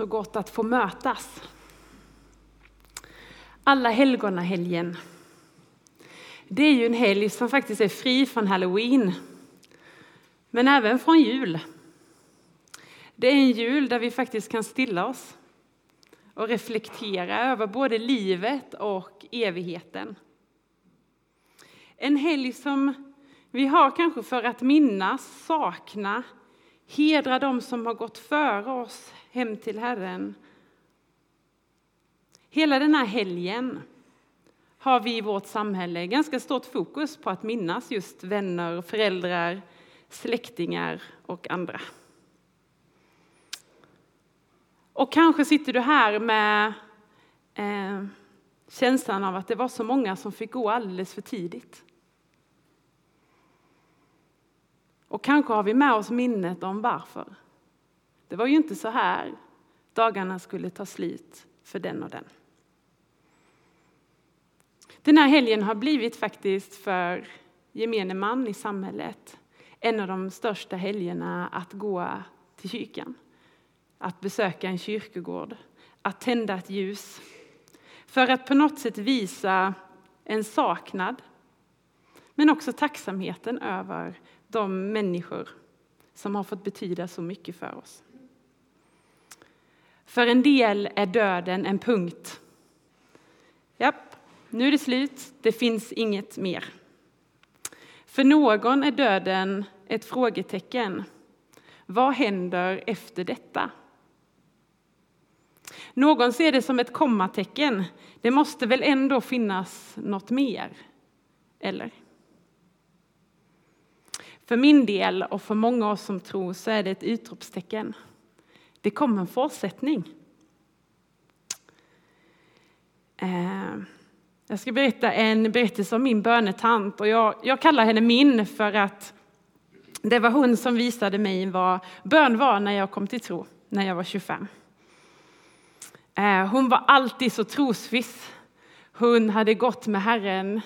Så gott att få mötas. Alla helgonahelgen. Det är ju en helg som faktiskt är fri från halloween, men även från jul. Det är en jul där vi faktiskt kan stilla oss och reflektera över både livet och evigheten. En helg som vi har kanske för att minnas, sakna, hedra dem som har gått före oss hem till Herren. Hela den här helgen har vi i vårt samhälle ganska stort fokus på att minnas just vänner, föräldrar, släktingar och andra. Och kanske sitter du här med eh, känslan av att det var så många som fick gå alldeles för tidigt. Och kanske har vi med oss minnet om varför. Det var ju inte så här dagarna skulle ta slut för den och den. Den här helgen har blivit faktiskt för gemene man i samhället en av de största helgerna att gå till kyrkan. Att besöka en kyrkogård, att tända ett ljus. För att på något sätt visa en saknad, men också tacksamheten över de människor som har fått betyda så mycket för oss. För en del är döden en punkt. Japp, nu är det slut, det finns inget mer. För någon är döden ett frågetecken. Vad händer efter detta? Någon ser det som ett kommatecken. Det måste väl ändå finnas något mer? Eller? För min del och för många av oss som tror så är det ett utropstecken. Det kommer en fortsättning. Eh, jag ska berätta en berättelse om min bönetant och jag, jag kallar henne min för att det var hon som visade mig vad bön var när jag kom till tro, när jag var 25. Eh, hon var alltid så trosviss. Hon hade gått med Herren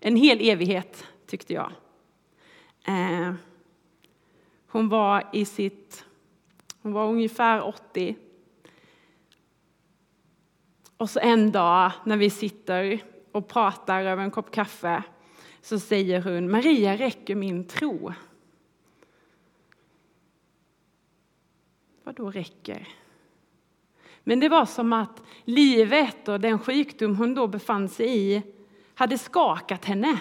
en hel evighet, tyckte jag. Eh, hon var i sitt... Hon var ungefär 80. Och så en dag när vi sitter och pratar över en kopp kaffe så säger hon Maria, räcker min tro? Vad då räcker? Men det var som att livet och den sjukdom hon då befann sig i hade skakat henne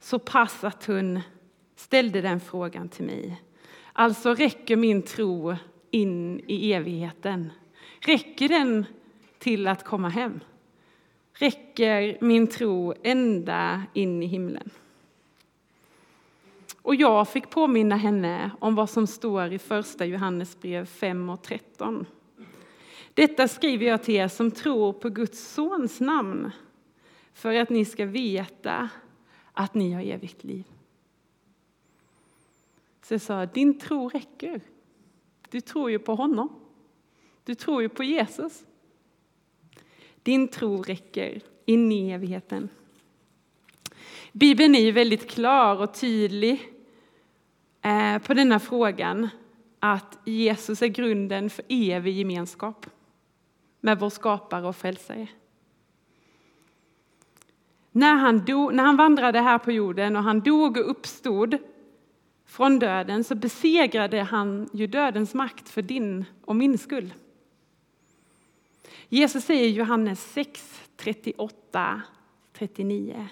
så pass att hon ställde den frågan till mig. Alltså räcker min tro in i evigheten? Räcker den till att komma hem? Räcker min tro ända in i himlen? Och jag fick påminna henne om vad som står i första Johannesbrev 5 och 13. Detta skriver jag till er som tror på Guds sons namn för att ni ska veta att ni har evigt liv. Så jag sa, din tro räcker. Du tror ju på honom. Du tror ju på Jesus. Din tro räcker in i evigheten. Bibeln är ju väldigt klar och tydlig eh, på denna frågan att Jesus är grunden för evig gemenskap med vår skapare och frälsare. När han, dog, när han vandrade här på jorden och han dog och uppstod från döden så besegrade han ju dödens makt för din och min skull. Jesus säger i Johannes 6, 38, 39.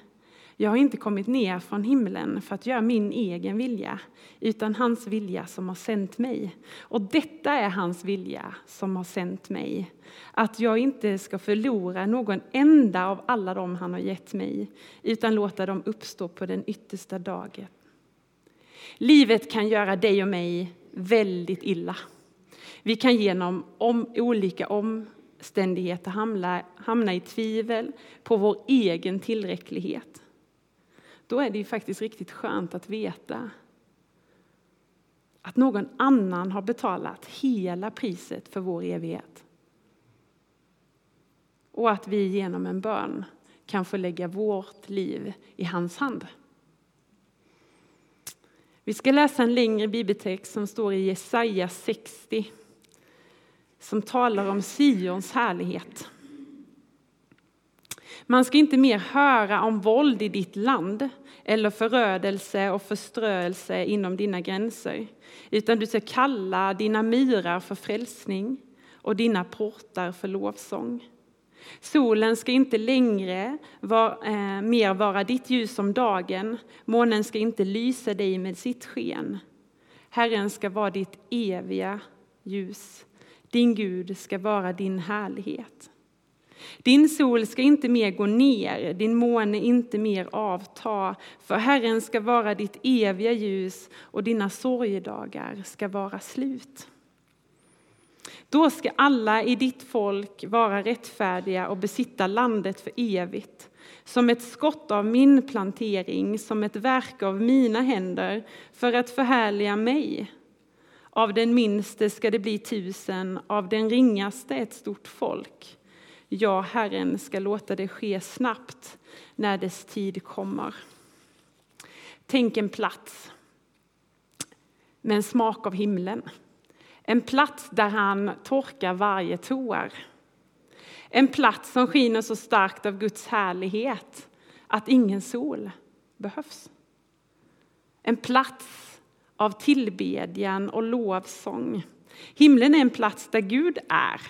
Jag har inte kommit ner från himlen för att göra min egen vilja, utan hans vilja som har sänt mig. Och detta är hans vilja som har sänt mig, att jag inte ska förlora någon enda av alla dem han har gett mig, utan låta dem uppstå på den yttersta dagen. Livet kan göra dig och mig väldigt illa. Vi kan genom om, olika omständigheter hamna, hamna i tvivel på vår egen tillräcklighet. Då är det ju faktiskt riktigt skönt att veta att någon annan har betalat hela priset för vår evighet. Och att vi genom en bön kan få lägga vårt liv i hans hand. Vi ska läsa en längre bibeltext som står i Jesaja 60. som talar om Sions härlighet. Man ska inte mer höra om våld i ditt land eller förödelse och förströelse inom dina gränser, utan du ska kalla dina myrar för frälsning och dina portar för lovsång. Solen ska inte längre var, eh, mer vara ditt ljus om dagen, månen ska inte lysa dig med sitt sken. Herren ska vara ditt eviga ljus, din Gud ska vara din härlighet. Din sol ska inte mer gå ner, din måne inte mer avta, för Herren ska vara ditt eviga ljus och dina sorgedagar ska vara slut. Då ska alla i ditt folk vara rättfärdiga och besitta landet för evigt. Som ett skott av min plantering, som ett verk av mina händer, för att förhärliga mig. Av den minste ska det bli tusen, av den ringaste ett stort folk. Ja, Herren ska låta det ske snabbt när dess tid kommer. Tänk en plats med en smak av himlen. En plats där han torkar varje tår. En plats som skiner så starkt av Guds härlighet att ingen sol behövs. En plats av tillbedjan och lovsång. Himlen är en plats där Gud är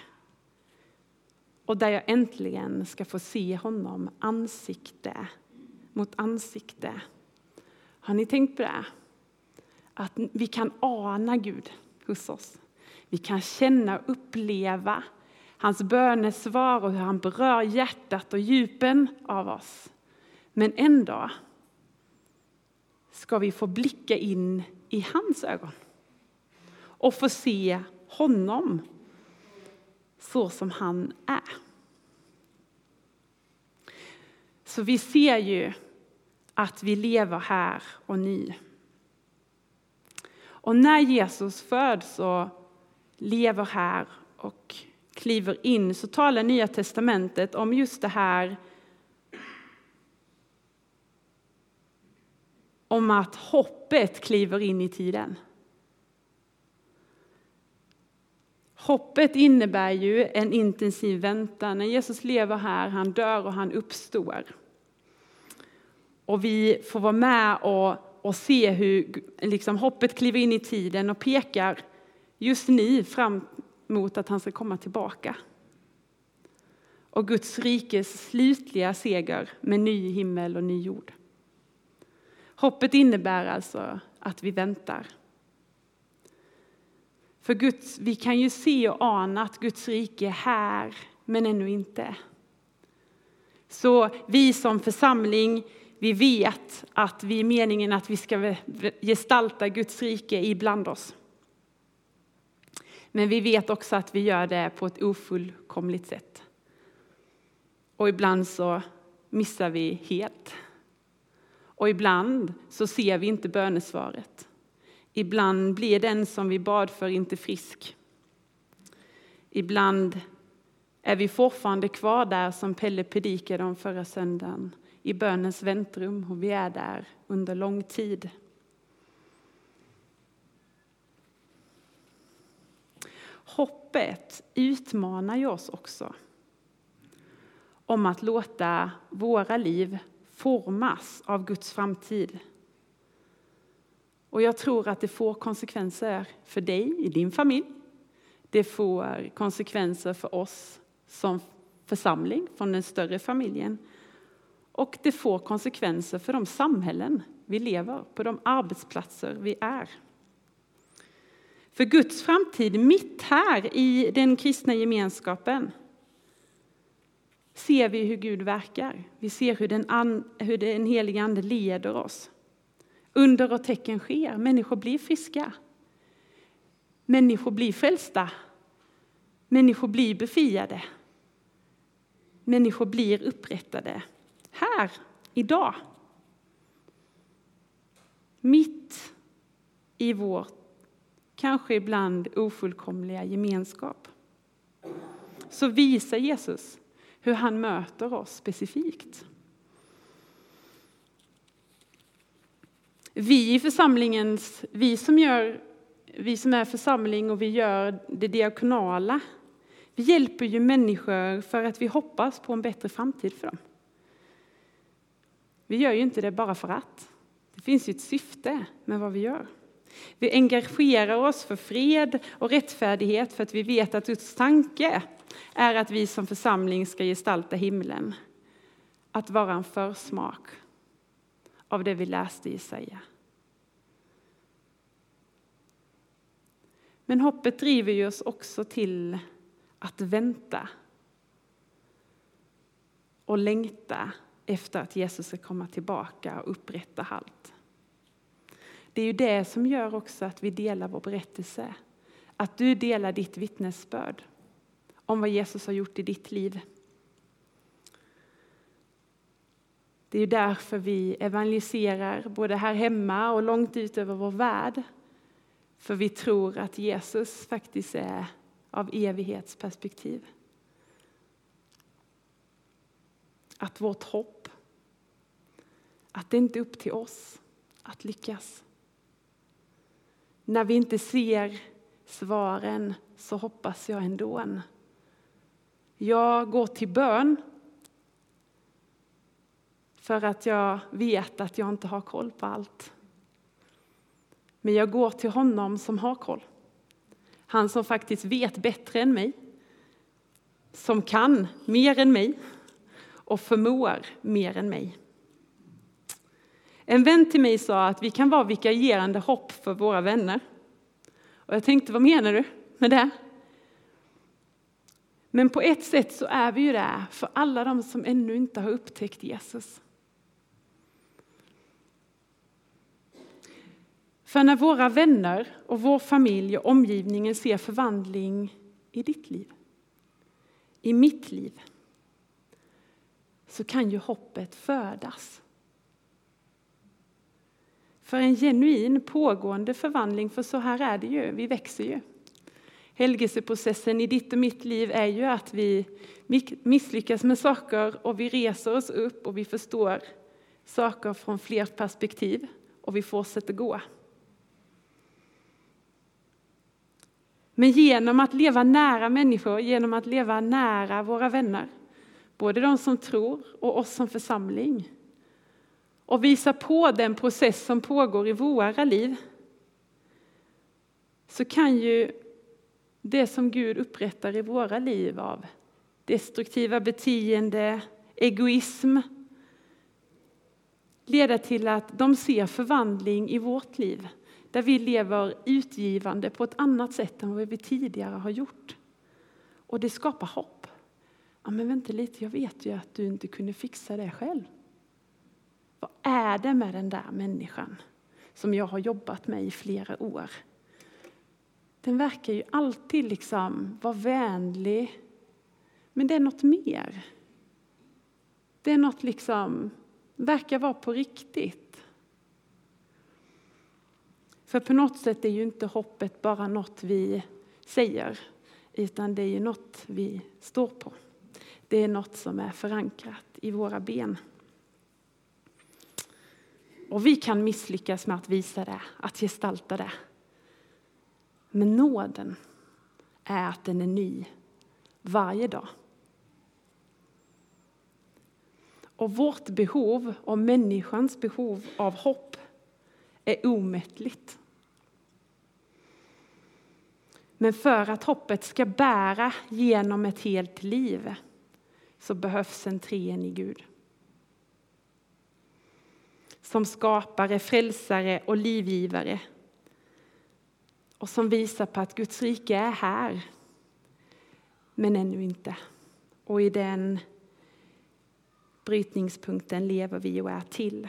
och där jag äntligen ska få se honom ansikte mot ansikte. Har ni tänkt på det? Att vi kan ana Gud hos oss. Vi kan känna och uppleva hans bönesvar och hur han berör hjärtat och djupen av oss. Men en dag ska vi få blicka in i hans ögon och få se honom så som han är. Så vi ser ju att vi lever här och nu. Och när Jesus föds och lever här och kliver in så talar Nya testamentet om just det här om att hoppet kliver in i tiden. Hoppet innebär ju en intensiv väntan. När Jesus lever här, han dör och han uppstår. Och vi får vara med och, och se hur liksom, hoppet kliver in i tiden och pekar just nu fram mot att han ska komma tillbaka. Och Guds rikes slutliga seger med ny himmel och ny jord. Hoppet innebär alltså att vi väntar. För Guds, vi kan ju se och ana att Guds rike är här, men ännu inte. Så vi som församling, vi vet att vi är meningen att vi ska gestalta Guds rike ibland oss. Men vi vet också att vi gör det på ett ofullkomligt sätt. Och ibland så missar vi helt. Och ibland så ser vi inte bönesvaret. Ibland blir den som vi bad för inte frisk. Ibland är vi fortfarande kvar där som Pelle predikade om förra söndagen, i bönens väntrum och vi är där under lång tid. Hoppet utmanar ju oss också om att låta våra liv formas av Guds framtid. Och jag tror att det får konsekvenser för dig i din familj. Det får konsekvenser för oss som församling, från den större familjen. Och det får konsekvenser för de samhällen vi lever på, de arbetsplatser vi är. För Guds framtid mitt här i den kristna gemenskapen ser vi hur Gud verkar. Vi ser hur den, an, hur den helige Ande leder oss. Under och tecken sker. Människor blir friska. Människor blir frälsta. Människor blir befriade. Människor blir upprättade. Här, idag. Mitt i vårt kanske ibland ofullkomliga gemenskap. Så visar Jesus hur han möter oss specifikt. Vi i församlingens, vi som, gör, vi som är församling och vi gör det diakonala Vi hjälper ju människor för att vi hoppas på en bättre framtid för dem. Vi gör ju inte det bara för att. Det finns ju ett syfte med vad vi gör. Vi engagerar oss för fred och rättfärdighet för att vi vet att Guds tanke är att vi som församling ska gestalta himlen. Att vara en försmak av det vi läste i Jesaja. Men hoppet driver ju oss också till att vänta och längta efter att Jesus ska komma tillbaka och upprätta allt. Det är ju det som gör också att vi delar vår berättelse. Att du delar ditt vittnesbörd om vad Jesus har gjort i ditt liv. Det är ju därför vi evangeliserar både här hemma och långt ut över vår värld. För vi tror att Jesus faktiskt är av evighetsperspektiv. Att vårt hopp, att det inte är upp till oss att lyckas. När vi inte ser svaren så hoppas jag ändå. Jag går till bön för att jag vet att jag inte har koll på allt. Men jag går till honom som har koll. Han som faktiskt vet bättre än mig, som kan mer än mig och förmår mer än mig. En vän till mig sa att vi kan vara vikarierande hopp för våra vänner. Och jag tänkte, vad menar du med det? Men på ett sätt så är vi ju det för alla de som ännu inte har upptäckt Jesus. För när våra vänner och vår familj och omgivningen ser förvandling i ditt liv, i mitt liv, så kan ju hoppet födas. För en genuin pågående förvandling, för så här är det ju, vi växer ju. Helgelseprocessen i ditt och mitt liv är ju att vi misslyckas med saker och vi reser oss upp och vi förstår saker från fler perspektiv och vi fortsätter gå. Men genom att leva nära människor, genom att leva nära våra vänner, både de som tror och oss som församling, och visa på den process som pågår i våra liv, så kan ju det som Gud upprättar i våra liv av destruktiva beteende, egoism, leda till att de ser förvandling i vårt liv där vi lever utgivande på ett annat sätt än vad vi tidigare har gjort. Och det skapar hopp. Ja, men vänta lite, jag vet ju att du inte kunde fixa det själv. Vad är det med den där människan som jag har jobbat med i flera år? Den verkar ju alltid liksom vara vänlig, men det är något mer. Det är något liksom, verkar vara på riktigt. För på något sätt är ju inte hoppet bara något vi säger, utan det är ju något vi står på. Det är något som är förankrat i våra ben. Och vi kan misslyckas med att visa det, att gestalta det. Men nåden är att den är ny varje dag. Och vårt behov och människans behov av hopp är omättligt. Men för att hoppet ska bära genom ett helt liv så behövs en treenig Gud. Som skapare, frälsare och livgivare. Och som visar på att Guds rike är här, men ännu inte. Och i den brytningspunkten lever vi och är till.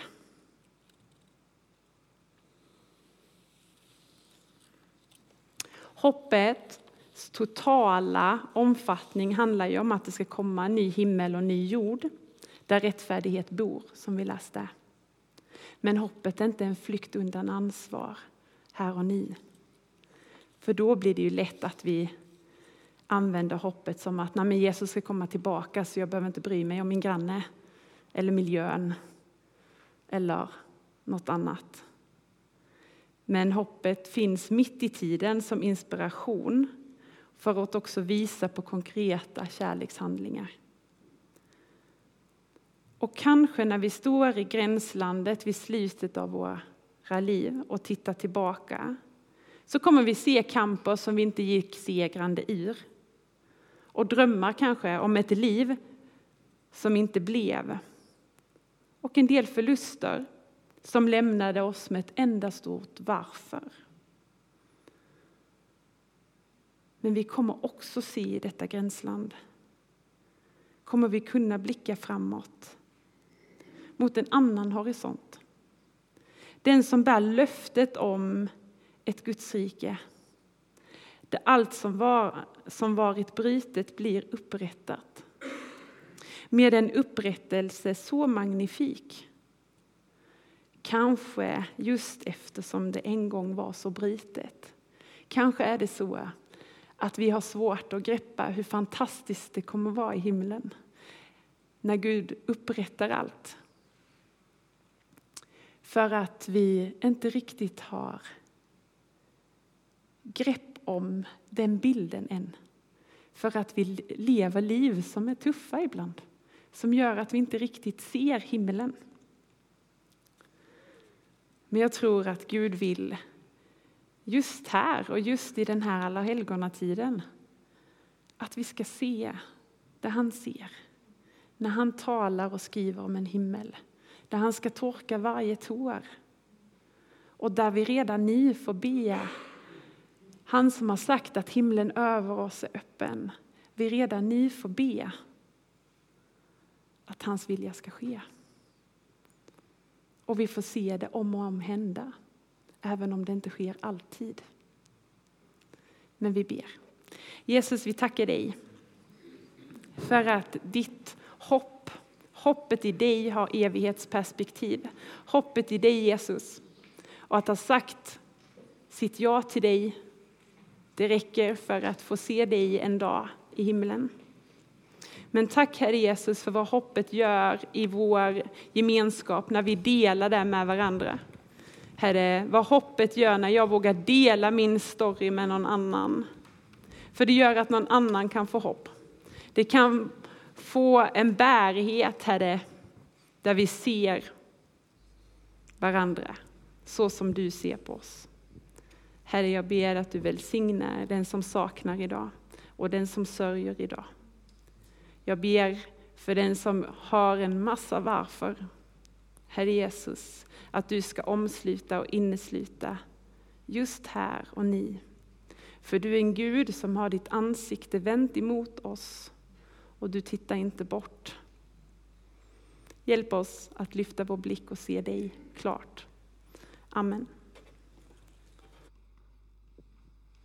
Hoppets totala omfattning handlar ju om att det ska komma en ny himmel och ny jord där rättfärdighet bor, som vi läste. Men hoppet är inte en flykt undan ansvar här och nu. För då blir det ju lätt att vi använder hoppet som att när Jesus ska komma tillbaka så jag behöver inte bry mig om min granne eller miljön eller något annat. Men hoppet finns mitt i tiden som inspiration för att också visa på konkreta kärlekshandlingar. Och kanske när vi står i gränslandet vid slutet av våra liv och tittar tillbaka så kommer vi se kamper som vi inte gick segrande ur. Och drömmar kanske om ett liv som inte blev. Och en del förluster som lämnade oss med ett enda stort varför. Men vi kommer också se i detta gränsland kommer vi kunna blicka framåt mot en annan horisont. Den som bär löftet om ett Gudsrike där allt som, var, som varit brytet blir upprättat. Med en upprättelse så magnifik. Kanske just eftersom det en gång var så britet. Kanske är det så att vi har svårt att greppa hur fantastiskt det kommer vara i himlen när Gud upprättar allt. För att vi inte riktigt har grepp om den bilden än. För att vi lever liv som är tuffa ibland. Som gör att vi inte riktigt ser himlen. Men jag tror att Gud vill just här och just i den här alla helgonatiden att vi ska se det han ser. När han talar och skriver om en himmel. Där han ska torka varje tår. Och där vi redan nu får be han som har sagt att himlen över oss är öppen. Vi redan nu får be att hans vilja ska ske. Och vi får se det om och om hända, även om det inte sker alltid. Men vi ber. Jesus, vi tackar dig för att ditt hopp, hoppet i dig har evighetsperspektiv. Hoppet i dig Jesus och att ha sagt sitt ja till dig det räcker för att få se dig en dag i himlen. Men tack Herre Jesus för vad hoppet gör i vår gemenskap när vi delar det med varandra. Herre, vad hoppet gör när jag vågar dela min story med någon annan. För det gör att någon annan kan få hopp. Det kan få en bärighet, Herre, där vi ser varandra så som du ser på oss. Herre, jag ber att du välsignar den som saknar idag och den som sörjer idag. Jag ber för den som har en massa varför. Herre Jesus, att du ska omsluta och innesluta just här och ni. För du är en Gud som har ditt ansikte vänt emot oss och du tittar inte bort. Hjälp oss att lyfta vår blick och se dig klart. Amen.